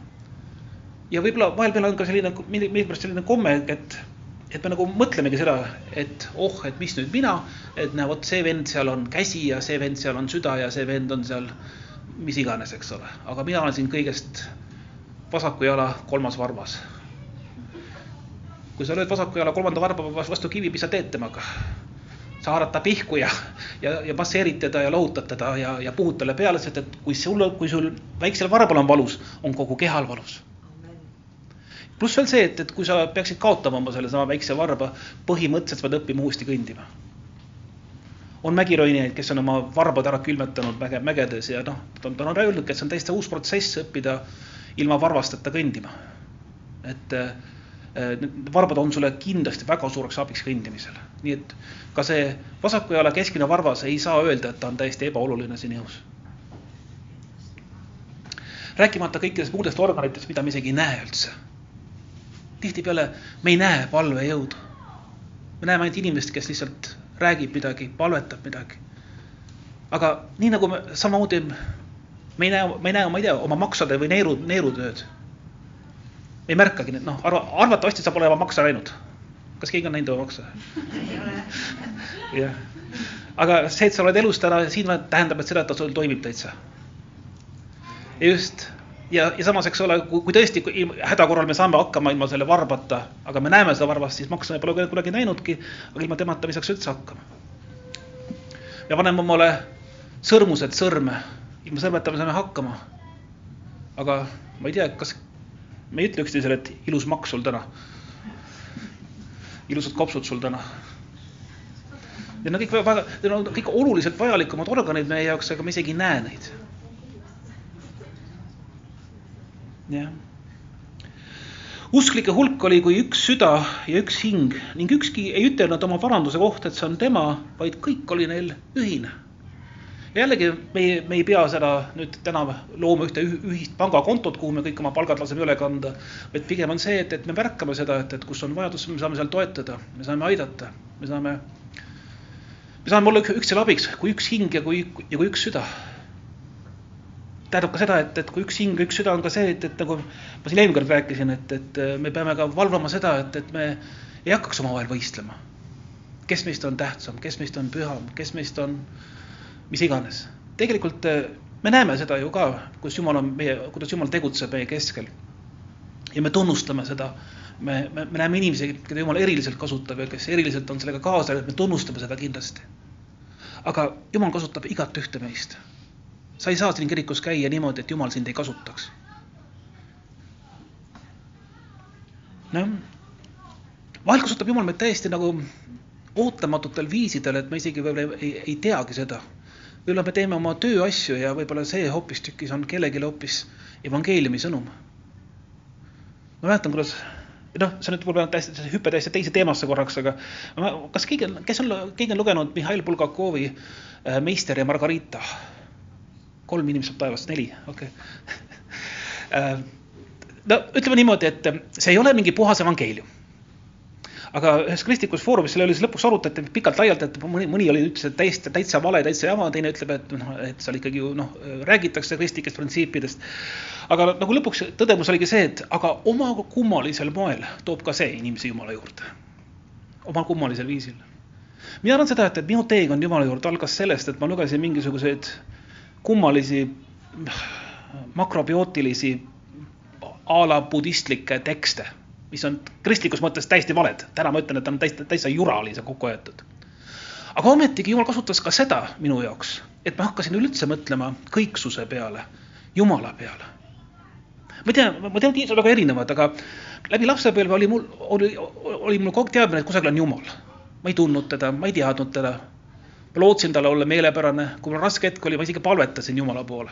ja võib-olla vahepeal on ka selline, millegipärast selline komme, et, et me nagu mõtlemegi seda, et oh, et mis nüüd mina, et näe, vot see vend seal on käsi ja see vend seal on süda ja see vend on seal mis iganes, eks ole, aga mina olen siin kõigest vasaku jala kolmas varvas. kui sa lööd vasaku jala kolmanda varba vastu kivi, mis sa teed temaga? sa haarad ta pihku ja, ja, ja masseerid teda ja lohutad teda ja, ja puhud talle peale, sest et kui sul, kui sul väiksel varbal on valus, on kogu kehal valus. pluss veel see, et, et kui sa peaksid kaotama oma sellesama väikse varba, põhimõtteliselt pead õppima uuesti kõndima on mägironijaid, kes on oma varbad ära külmetanud mäge, mägedes ja noh, ta on, ta on öelnud, et see on täiesti uus protsess õppida ilma varvasteta kõndima. et äh, need varbad on sulle kindlasti väga suureks abiks kõndimisel, nii et ka see vasaku jala keskmine varvas ei saa öelda, et ta on täiesti ebaoluline siin ihus. rääkimata kõikidest muudest organitest, mida me isegi ei näe üldse. tihtipeale me ei näe palvejõudu. me näeme ainult inimest, kes lihtsalt räägib midagi, palvetab midagi. aga nii nagu me samamoodi me ei näe, me ei näe, ma ei tea, oma maksade või neeru, neerutööd. ei märkagi, noh, arva, arvatavasti sa pole oma makse näinud. kas keegi on näinud oma makse? jah, aga see, et sa oled elus täna siin, tähendab, et seda, et ta sul toimib täitsa. just ja, ja samas, eks ole, kui, tõesti kui häda korral me saame hakkama ilma selle varbata, aga me näeme seda varbast, siis makse me pole kunagi näinudki, aga ilma temata me ei saaks üldse hakkama. me paneme omale sõrmused sõrme ilma sõrmeta me saame hakkama. aga ma ei tea, kas me ei ütle üksteisele, et ilus maks sul täna. ilusad kopsud sul täna. Need on kõik väga, need on kõik oluliselt vajalikumad organid meie jaoks, aga me isegi ei näe neid. Jah. usklike hulk oli kui üks süda ja üks hing ning ükski ei ütelnud oma paranduse kohta, et see on tema, vaid kõik oli neil ühine jällegi me ei, me ei pea seda nüüd täna looma ühte ühist pangakontot, kuhu me kõik oma palgad laseme üle kanda, vaid pigem on see, et, et me märkame seda, et, et kus on vajadus, me saame seal toetada, me saame aidata, me saame, me saame olla üksteisele abiks, kui üks hing ja kui, ja kui üks süda. Tähendab ka seda, et, et kui üks hing üks süda on ka see, et, et nagu ma siin eelmine kord rääkisin, et, et me peame ka valvama seda, et, et me ei hakkaks omavahel võistlema. kes meist on tähtsam, kes meist on püham, kes meist on mis iganes. tegelikult äh, me näeme seda ju ka, kus Jumal on meie, kuidas Jumal tegutseb meie keskel. ja me tunnustame seda. me, me, me näeme inimesi, keda Jumal eriliselt kasutab ja kes eriliselt on sellega kaasa, et me tunnustame seda kindlasti. aga Jumal kasutab igat ühte meist. Sa ei saa siin kirikus käia niimoodi, et Jumal sind ei kasutaks. noh, vahel kasutab Jumal meid täiesti nagu ootamatutel viisidel, et me isegi võib-olla ei, ei, teagi seda võib-olla me teeme oma tööasju ja võib-olla see hoopistükkis on kellelegi hoopis evangeeliumi sõnum. ma mäletan, kuidas, noh, see nüüd võib-olla täiesti, hüpe täiesti teise teemasse korraks, aga kas keegi on, kes on, keegi on lugenud Mihhail Bulgakovi äh, Meister ja Margarita? Kolm inimest taevast, neli, okei okay. äh, no ütleme niimoodi, et see ei ole mingi puhas evangeelium aga ühes kristlikus foorumis selle üle siis lõpuks arutati pikalt-laialt, et mõni, mõni oli, ütles, et täiesti, täitsa vale, täitsa jama, teine ütleb, et noh, et seal ikkagi ju noh, räägitakse kristlikest printsiipidest. aga nagu lõpuks tõdemus oligi see, et aga oma kummalisel moel toob ka see inimesi Jumala juurde. omal kummalisel viisil. mina arvan seda, et, et minu teekond Jumala juurde algas sellest, et ma lugesin mingisuguseid kummalisi makrobiootilisi a la budistlikke tekste mis on kristlikus mõttes täiesti valed. täna ma ütlen, et on täiesti, täitsa jura oli see kokku aetud. aga ometigi Jumal kasutas ka seda minu jaoks, et ma hakkasin üldse mõtlema kõiksuse peale, Jumala peale. ma ei tea, ma tean, inimesed on väga erinevad, aga läbi lapsepõlve oli mul, oli, oli mul kogu aeg teadmine, et kusagil on Jumal. ma ei tundnud teda, ma ei teadnud teda. Ma lootsin talle olla meelepärane, kui mul raske hetk oli, ma isegi palvetasin Jumala poole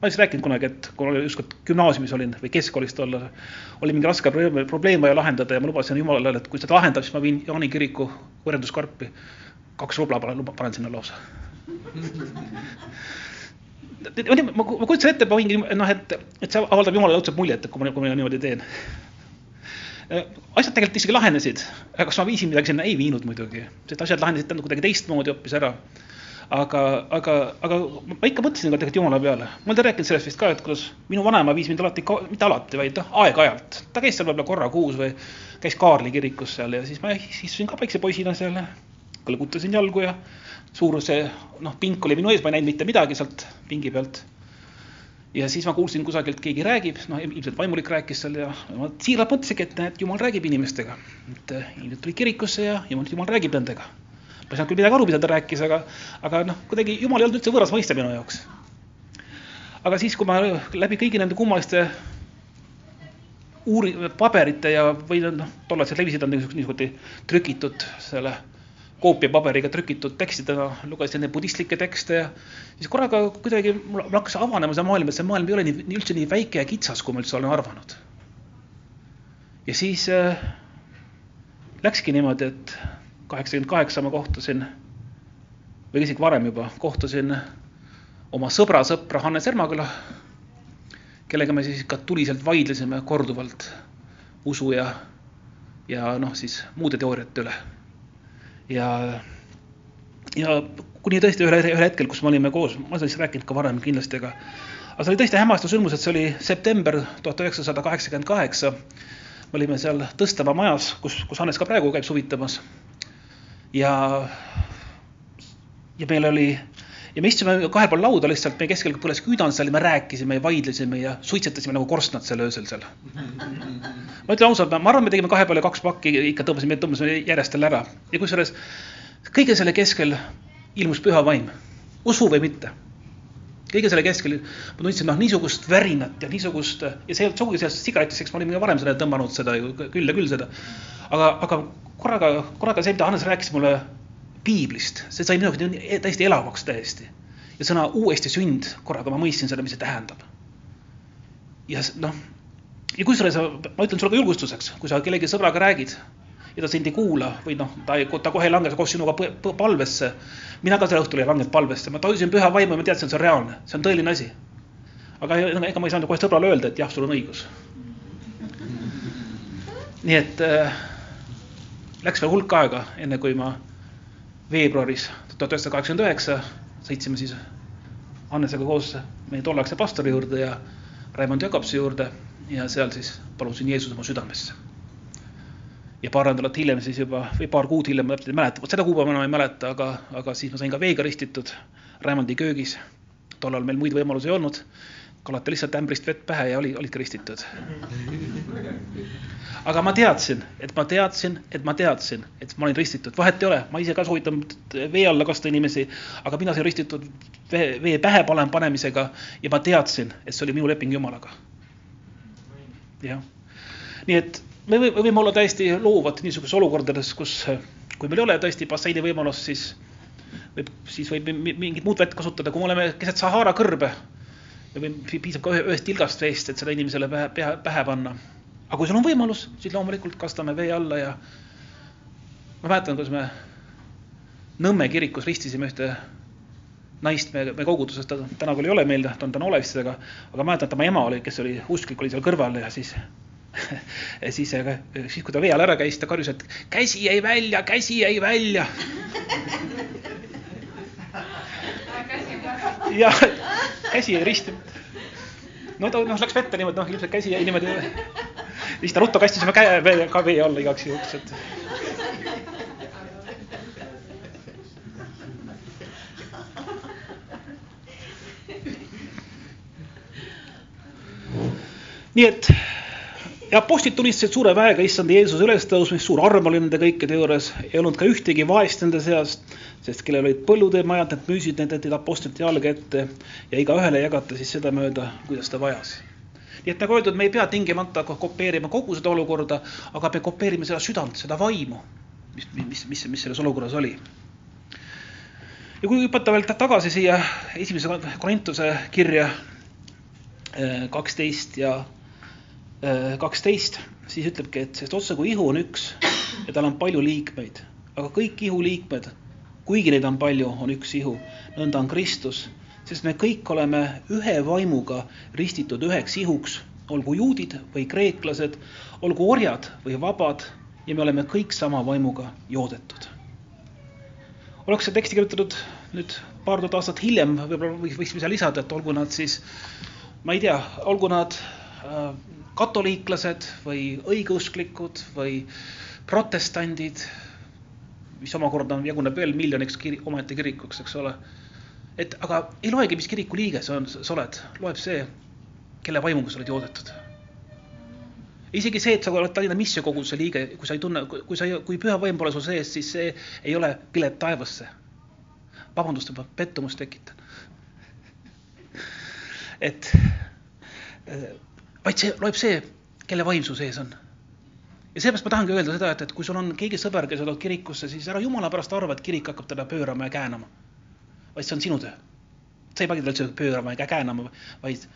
ma siis rääkinud kunagi, et kui ma ükskord gümnaasiumis olin või keskkoolis tollal, oli mingi raske probleem, vaja lahendada ja ma lubasin Jumalale, et kui seda lahendab, siis ma viin Jaani kiriku võrrenduskarpi. kaks rubla panen, panen sinna lausa ma, ma kujutasin ette, et ma võingi noh, et, et see avaldab Jumalale õudselt muljet, et kui ma, kui ma niimoodi teen. Asjad tegelikult isegi lahenesid, kas ma viisin midagi sinna, ei viinud muidugi, sest asjad lahenesid kuidagi teistmoodi hoopis ära aga, aga, aga ma ikka mõtlesin ka tegelikult Jumala peale. ma olen rääkinud sellest vist ka, et kuidas minu vanaema viis mind alati, mitte alati, vaid noh, aeg-ajalt. ta käis seal võib-olla korra kuus või käis Kaarli kirikus seal ja siis ma istusin ka väikse poisina seal kõlgutasin jalgu ja suur see noh, pink oli minu ees, ma ei näinud mitte midagi sealt pingi pealt. Ja siis ma kuulsin kusagilt, keegi räägib, noh ilmselt vaimulik rääkis seal ja ma siiralt mõtlesingi, et näed, Jumal räägib inimestega. et inimesed tulid kirikusse ja Jumal, Jumal räägib nendega ma ei saanud küll midagi aru, mida ta rääkis, aga, aga noh, kuidagi jumal ei olnud üldse võõras mõiste minu jaoks. aga siis, kui ma läbi kõigi nende kummaliste uuri-, paberite ja, või noh, tollased levisid on niisugused, niisugused trükitud selle koopiapaberiga trükitud tekstidena, lugesin neid budistlikke tekste ja siis korraga kuidagi mul hakkas avanema see maailm, et see maailm ei ole nii, üldse nii väike ja kitsas, kui ma üldse olen arvanud. ja siis äh, läkski niimoodi, et kaheksakümmend kaheksa ma kohtusin või isegi varem juba kohtusin oma sõbra sõpra Hannes Ermaküla, kellega me siis ikka tuliselt vaidlesime korduvalt usu ja, ja noh, siis muude teooriate üle. Ja, ja kuni tõesti ühel, ühel hetkel, kus me olime koos, ma olen sellest rääkinud ka varem kindlasti, aga aga see oli tõesti hämmastav sündmus, et see oli september tuhat üheksasada kaheksakümmend kaheksa. me olime seal Tõstamaa majas, kus, kus Hannes ka praegu käib suvitamas. ja ja meil oli ja me istusime kahel pool lauda lihtsalt, meie keskel põles küüdan seal ja me rääkisime ja vaidlesime ja suitsetasime nagu korstnad seal öösel seal. ma ütlen ausalt, ma arvan, me tegime kahe peale kaks pakki, ikka tõmbasime, tõmbasime järjest jälle ära ja kusjuures kõige selle keskel ilmus püha vaim, usu või mitte. kõige selle keskel ma tundsin noh, niisugust värinat ja niisugust ja see ei olnud sugugi sellest sigaretist, eks ma olin ka varem seda tõmmanud seda ju küll ja küll seda. aga, aga korraga, korraga see, mida Hannes rääkis mulle piiblist, see sai minu jaoks täiesti elavaks täiesti. ja sõna uuesti sünd, korraga ma mõistsin seda, mis see tähendab. ja noh, ja kusjuures ma ütlen sulle ka julgustuseks, kui sa kellegi sõbraga räägid ja ta sind ei kuula või noh, ta ta kohe ei lange koos sinuga palvesse. mina ka sel õhtul ei langenud palvesse, ma tajusin püha vaimu ja ma teadsin, et see on reaalne, see on tõeline asi. aga ega ma ei saanud kohe sõbrale öelda, et jah, sul on õigus. nii et äh, läks veel hulk aega, enne kui ma veebruaris tuhat üheksasada kaheksakümmend üheksa sõitsime siis Hannesega koos meie tolleaegse pastori juurde ja Raimond Jakobsi juurde ja seal siis palusin Jeesuse oma südamesse. ja paar nädalat hiljem siis juba või paar kuud hiljem, ma täpselt ei mäleta, vot seda kuupäeva enam ei mäleta, aga, aga siis ma sain ka veega ristitud Raimondi köögis. tollal meil muid võimalusi ei olnud kalata lihtsalt ämbrist vett pähe ja oli, olidki ristitud. aga ma teadsin, et ma teadsin, et ma teadsin, et ma olin ristitud, vahet ei ole, ma ise ka soovitan vee alla kasta inimesi, aga mina sain ristitud vee, vee pähe panemisega ja ma teadsin, et see oli minu leping Jumalaga. jah, nii et me võime olla täiesti loovad niisugustes olukordades, kus, kui meil ei ole tõesti basseini võimalust, siis võib, siis võib mingit muud vett kasutada, kui me oleme keset Sahara kõrbe või piisab ka ühest tilgast veest, et seda inimesele pähe, pähe, pähe panna. aga kui sul on võimalus, siis loomulikult kastame vee alla ja ma mäletan, kuidas me Nõmme kirikus ristisime ühte naist meie, meie koguduses, ta täna küll ei ole meil, ta on täna Olevis, aga, aga mäletan, tema ema oli, kes oli usklik, oli seal kõrval ja siis ja siis, siis kui ta vee all ära käis, ta karjus, et käsi jäi välja, käsi jäi välja ja käsi jäi risti. no ta noh, läks vette niimoodi, noh ilmselt käsi jäi niimoodi. siis ta ruttu kastis oma käe ka vee alla igaks juhuks, et. nii et ja apostlid tulistasid suure väega issanda Jeesuse ülestõusmist, suur arm oli nende kõikide juures, ei olnud ka ühtegi vaest nende seast sest kellel olid põllud ja majad, need müüsid need, need apostlite jalga ette ja igaühele jagati siis sedamööda, kuidas ta vajas. nii et nagu öeldud, me ei pea tingimata kopeerima kogu seda olukorda, aga me kopeerime seda südant, seda vaimu, mis, mis, mis, mis selles olukorras oli. ja kui hüpata veel tagasi siia esimese Korintuse kirja eh, kaksteist ja eh, kaksteist, siis ütlebki, et sest otse kui ihu on üks ja tal on palju liikmeid, aga kõik ihu liikmed kuigi neid on palju, on üks ihu, nõnda on Kristus, sest me kõik oleme ühe vaimuga ristitud üheks ihuks, olgu juudid või kreeklased, olgu orjad või vabad ja me oleme kõik sama vaimuga joodetud. oleks see teksti kirjutatud nüüd paar tuhat aastat hiljem, võib-olla võiksime siia lisada, et olgu nad siis, ma ei tea, olgu nad äh, katoliiklased või õigeusklikud või protestandid mis omakorda jaguneb veel miljoniks kiri, omaette kirikuks, eks ole. et aga ei loegi, mis kiriku liige sa, on, sa oled, loeb see, kelle vaimuga sa oled joodetud. isegi see, et sa oled Tallinna missionkoguduse liige, kui sa ei tunne, kui sa, kui püha vaim pole su sees, siis see ei ole pilet taevasse. vabandust, ma pettumust tekitan. et vaid see loeb see, kelle vaim su sees on. Ja seepärast ma tahangi öelda seda, et, et kui sul on keegi sõber, kes tuleb kirikusse, siis ära jumala pärast arva, et kirik hakkab teda pöörama ja käänama. vaid see on sinu töö. sa ei peagi teda üldse pöörama ega käänama, vaid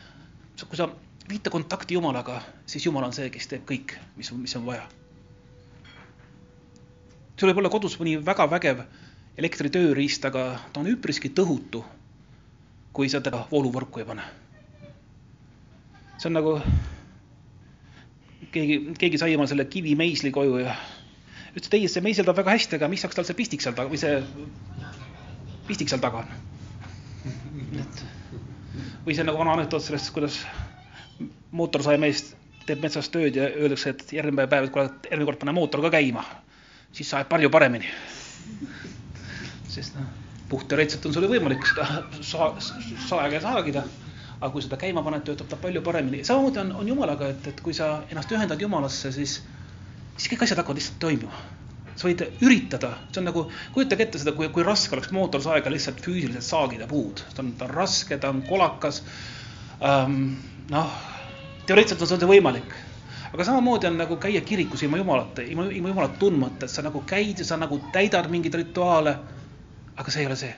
kui sa viita kontakti Jumalaga, siis Jumal on see, kes teeb kõik, mis, mis on vaja. sul võib olla kodus mõni väga vägev elektritööriist, aga ta on üpriski tõhutu, kui sa teda vooluvõrku ei pane. see on nagu keegi, keegi sai oma selle kivimeisli koju ja ütles, et ei, see meiseldab väga hästi, aga mis saaks tal see pistik seal taga või see pistik seal taga on. et või see nagu vana anekdoot sellest, kuidas mootorsaimees teeb metsas tööd ja öeldakse, et järgmine päev, et kuule, järgmine kord pane mootor ka käima, siis saab palju paremini. sest noh, puhtteoreetiliselt on sul ju võimalik seda saa, saega saagida, aga kui seda käima paned, töötab ta palju paremini. samamoodi on, on Jumalaga, et, et kui sa ennast ühendad Jumalasse, siis, siis kõik asjad hakkavad lihtsalt toimima. sa võid üritada, see on nagu, kujutage ette seda, kui, kui raske oleks mootorsaega lihtsalt füüsiliselt saagida puud, ta on, ta on raske, ta on kolakas ähm,. noh teoreetiliselt on see võimalik. aga samamoodi on nagu käia kirikus ilma Jumalata, ilma, ilma Jumalat tundmata, et sa nagu käid ja sa nagu täidad mingeid rituaale. aga see ei ole see.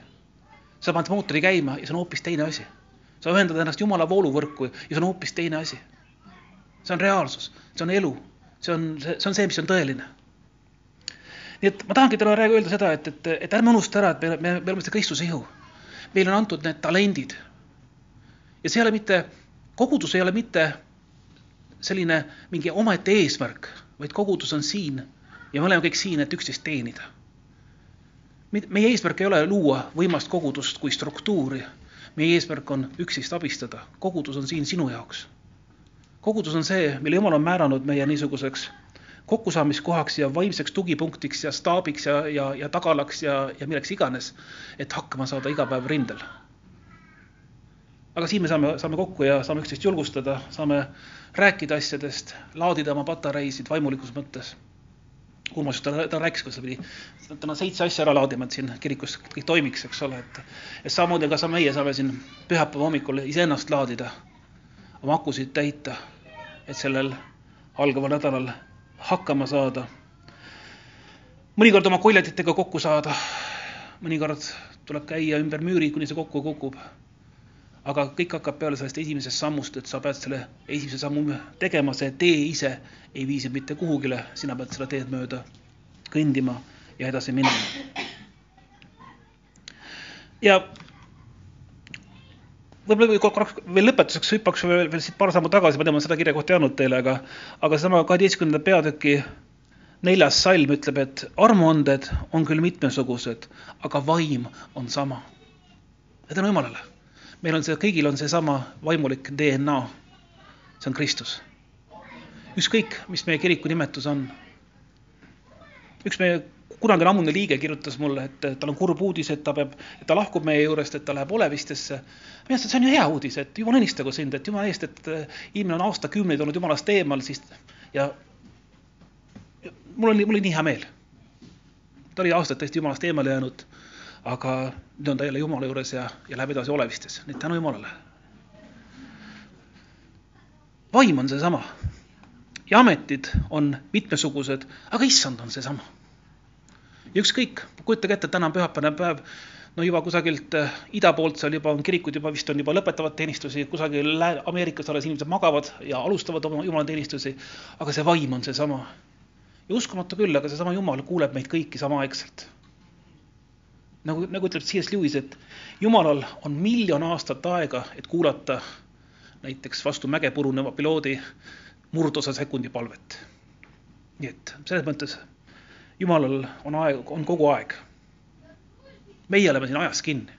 sa paned mootori käima ja see on hoopis teine asi. Sa ühendad ennast Jumala vooluvõrku ja see on hoopis teine asi. see on reaalsus, see on elu, see on, see on see, mis on tõeline. nii et ma tahangi teile praegu öelda seda, et, et, et ärme unusta ära, et me, me, me oleme see Kristuse ihu. meile on antud need talendid. ja see ei ole mitte, kogudus ei ole mitte selline mingi omaette eesmärk, vaid kogudus on siin ja me oleme kõik siin, et üksteist teenida. meie eesmärk ei ole luua võimast kogudust kui struktuuri. Meie eesmärk on üksteist abistada, kogudus on siin sinu jaoks. kogudus on see, mille Jumal on määranud meie niisuguseks kokkusaamiskohaks ja vaimseks tugipunktiks ja staabiks ja, ja, ja tagalaks ja, ja milleks iganes, et hakkama saada iga päev rindel aga siin me saame, saame kokku ja saame üksteist julgustada, saame rääkida asjadest, laadida oma patareisid vaimulikus mõttes. Urmas, ta, ta rääkis, kuidas ta pidi täna seitse asja ära laadima, et siin kirikus kõik toimiks, eks ole, et, et samamoodi ka meie saame siin pühapäeva hommikul iseennast laadida, oma akusid täita, et sellel algaval nädalal hakkama saada. mõnikord oma koljatitega kokku saada, mõnikord tuleb käia ümber müüri, kuni see kokku kukub aga kõik hakkab peale sellest esimesest sammust, et sa pead selle esimese sammu tegema, see tee ise ei vii sind mitte kuhugile, sina pead seda teed mööda kõndima ja edasi minema. ja võib-olla korraks veel lõpetuseks hüppaks veel, veel siit paar sammu tagasi, ma tean, ma seda kirja kohta ei andnud teile, aga, aga seesama kaheteistkümnenda peatüki neljas salm ütleb, et armuanded on küll mitmesugused, aga vaim on sama. ja tänu Jumalale meil on see, kõigil on seesama vaimulik DNA. see on Kristus. ükskõik, mis meie kiriku nimetus on. üks meie kunagine ammune liige kirjutas mulle, et tal on kurb uudis, et ta peab, et ta lahkub meie juurest, et ta läheb olevistesse. mina ütlesin, see on ju hea uudis, et jumal õnnistagu sind, et jumala eest, et inimene on aastakümneid olnud jumalast eemal, siis ja mul oli, mul oli nii hea meel. ta oli aastaid tõesti jumalast eemale jäänud aga nüüd on ta jälle Jumala juures ja, ja läheb edasi olevistes, nii et tänu Jumalale. vaim on seesama ja ametid on mitmesugused, aga issand on seesama. ja ükskõik, kujutage ette, täna on pühapäevane päev, no juba kusagilt äh, ida poolt seal juba on kirikud juba vist on juba lõpetavad teenistusi, kusagil Ameerikas alles inimesed magavad ja alustavad oma jumalateenistusi, aga see vaim on seesama. ja uskumatu küll, aga seesama Jumal kuuleb meid kõiki samaaegselt nagu, nagu ütleb C.S. Lewis, et jumalal on miljon aastat aega, et kuulata näiteks vastu mäge puruneva piloodi murdosa sekundi palvet. nii et selles mõttes jumalal on aeg, on kogu aeg. meie oleme siin ajas kinni.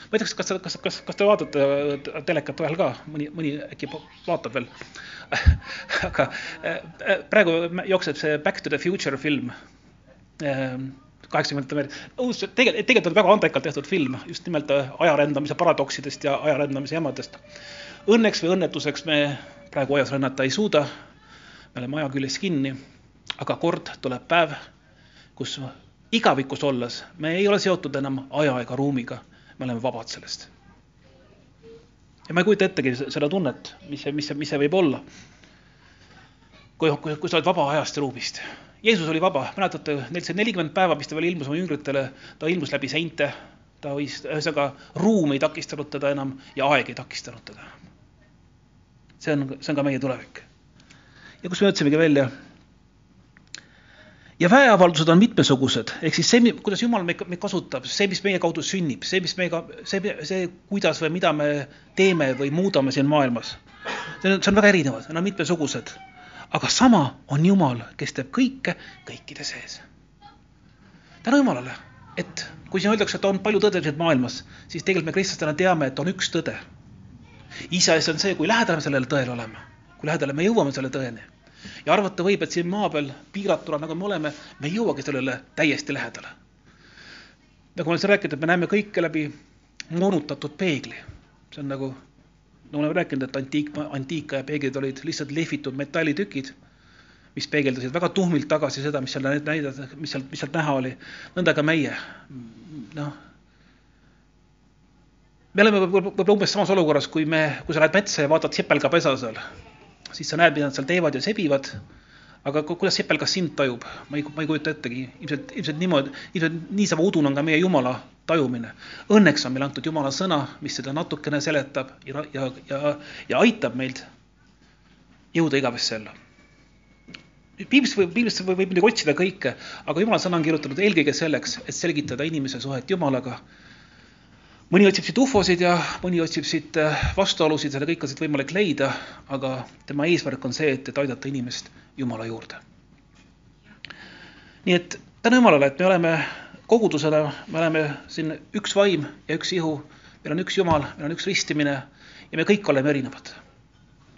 ma ei tea, kas, kas, kas, kas te vaatate telekat vahel ka, mõni, mõni äkki vaatab veel aga äh, praegu jookseb see Back to the Future film ähm, kaheksakümnendate veel. tegelikult, tegelikult on väga andekalt tehtud film just nimelt äh, ajarändamise paradoksidest ja ajarändamise jamadest. Õnneks või õnnetuseks me praegu ajas rännata ei suuda. me oleme aja küljes kinni, aga kord tuleb päev, kus igavikus olles me ei ole seotud enam aja ega ruumiga, me oleme vabad sellest. ja ma ei kujuta ettegi seda tunnet, mis see, mis see, mis see võib olla. kui, kui, kui sa oled vaba ajast ja ruumist. Jeesus oli vaba, mäletate, neil see nelikümmend päeva, mis ta veel ilmus oma jüngritele, ta ilmus läbi seinte, ta võis, ühesõnaga ruum ei takistanud teda enam ja aeg ei takistanud teda. see on, see on ka meie tulevik. ja kus me ütlesimegi välja ja väeavaldused on mitmesugused, ehk siis see, kuidas Jumal meid, meid kasutab, see, mis meie kaudu sünnib, see, mis meiega, see, see, kuidas või mida me teeme või muudame siin maailmas. see on, see on väga erinevad, need on mitmesugused. Aga sama on Jumal, kes teeb kõike kõikide sees. tänu Jumalale, et kui siin öeldakse, et on palju tõdesid maailmas, siis tegelikult me kristlastena teame, et on üks tõde. iseasi on see, kui lähedal me sellele tõele oleme, kui lähedale me jõuame selle tõeni ja arvata võib, et siin maa peal piiratuna, nagu me oleme, me ei jõuagi sellele täiesti lähedale. nagu ma olen siin rääkinud, et me näeme kõike läbi moonutatud peegli. see on nagu, me oleme rääkinud, et antiik, antiikaja peeglid olid lihtsalt lehvitud metallitükid, mis peegeldasid väga tuhmilt tagasi seda, mis seal näidata, mis sealt, mis sealt näha oli. nõnda ka meie, noh me oleme võib-olla umbes samas olukorras, kui me, kui sa lähed metsa ja vaatad sepelgapesa seal siis sa näed, mida nad seal teevad ja sebivad. Aga kuidas sepelgas sind tajub, ma ei, ma ei kujuta ettegi, ilmselt, ilmselt niimoodi, ilmselt niisama udune on ka meie Jumala tajumine. Õnneks on meile antud Jumala sõna, mis seda natukene seletab ja, ja, ja, ja aitab meid jõuda igavesse ellu. piiblist võib, piiblist võib, võib muidugi otsida kõike, aga Jumala sõna on kirjutatud eelkõige selleks, et selgitada inimese suhet Jumalaga mõni otsib siit ufosid ja mõni otsib siit äh, vastuolusid, seda kõike on siit võimalik leida, aga tema eesmärk on see, et, et aidata inimest Jumala juurde. nii et tänu Jumalale, et me oleme kogudusena, me oleme siin üks vaim ja üks ihu, meil on üks Jumal, meil on üks ristimine ja me kõik oleme erinevad.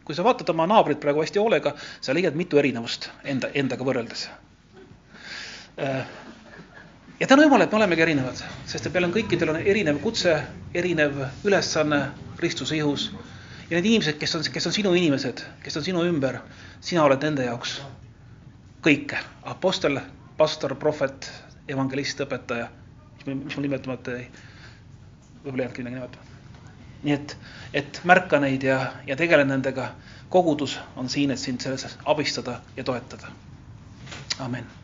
kui sa vaatad oma naabrit praegu hästi hoolega, sa leiad mitu erinevust enda, endaga võrreldes äh, ja tänu Jumalale, et me olemegi erinevad, sest et meil on kõikidel on erinev kutse, erinev ülesanne Kristuse ihus. ja need inimesed, kes on, kes on sinu inimesed, kes on sinu ümber, sina oled nende jaoks kõike. Apostel, pastor, prohvet, evangelist, õpetaja, mis mul nimetamata jäi. võib-olla ei jäänudki midagi nimetama. nii et, et märka neid ja, ja tegele nendega. kogudus on siin, et sind selles abistada ja toetada. amin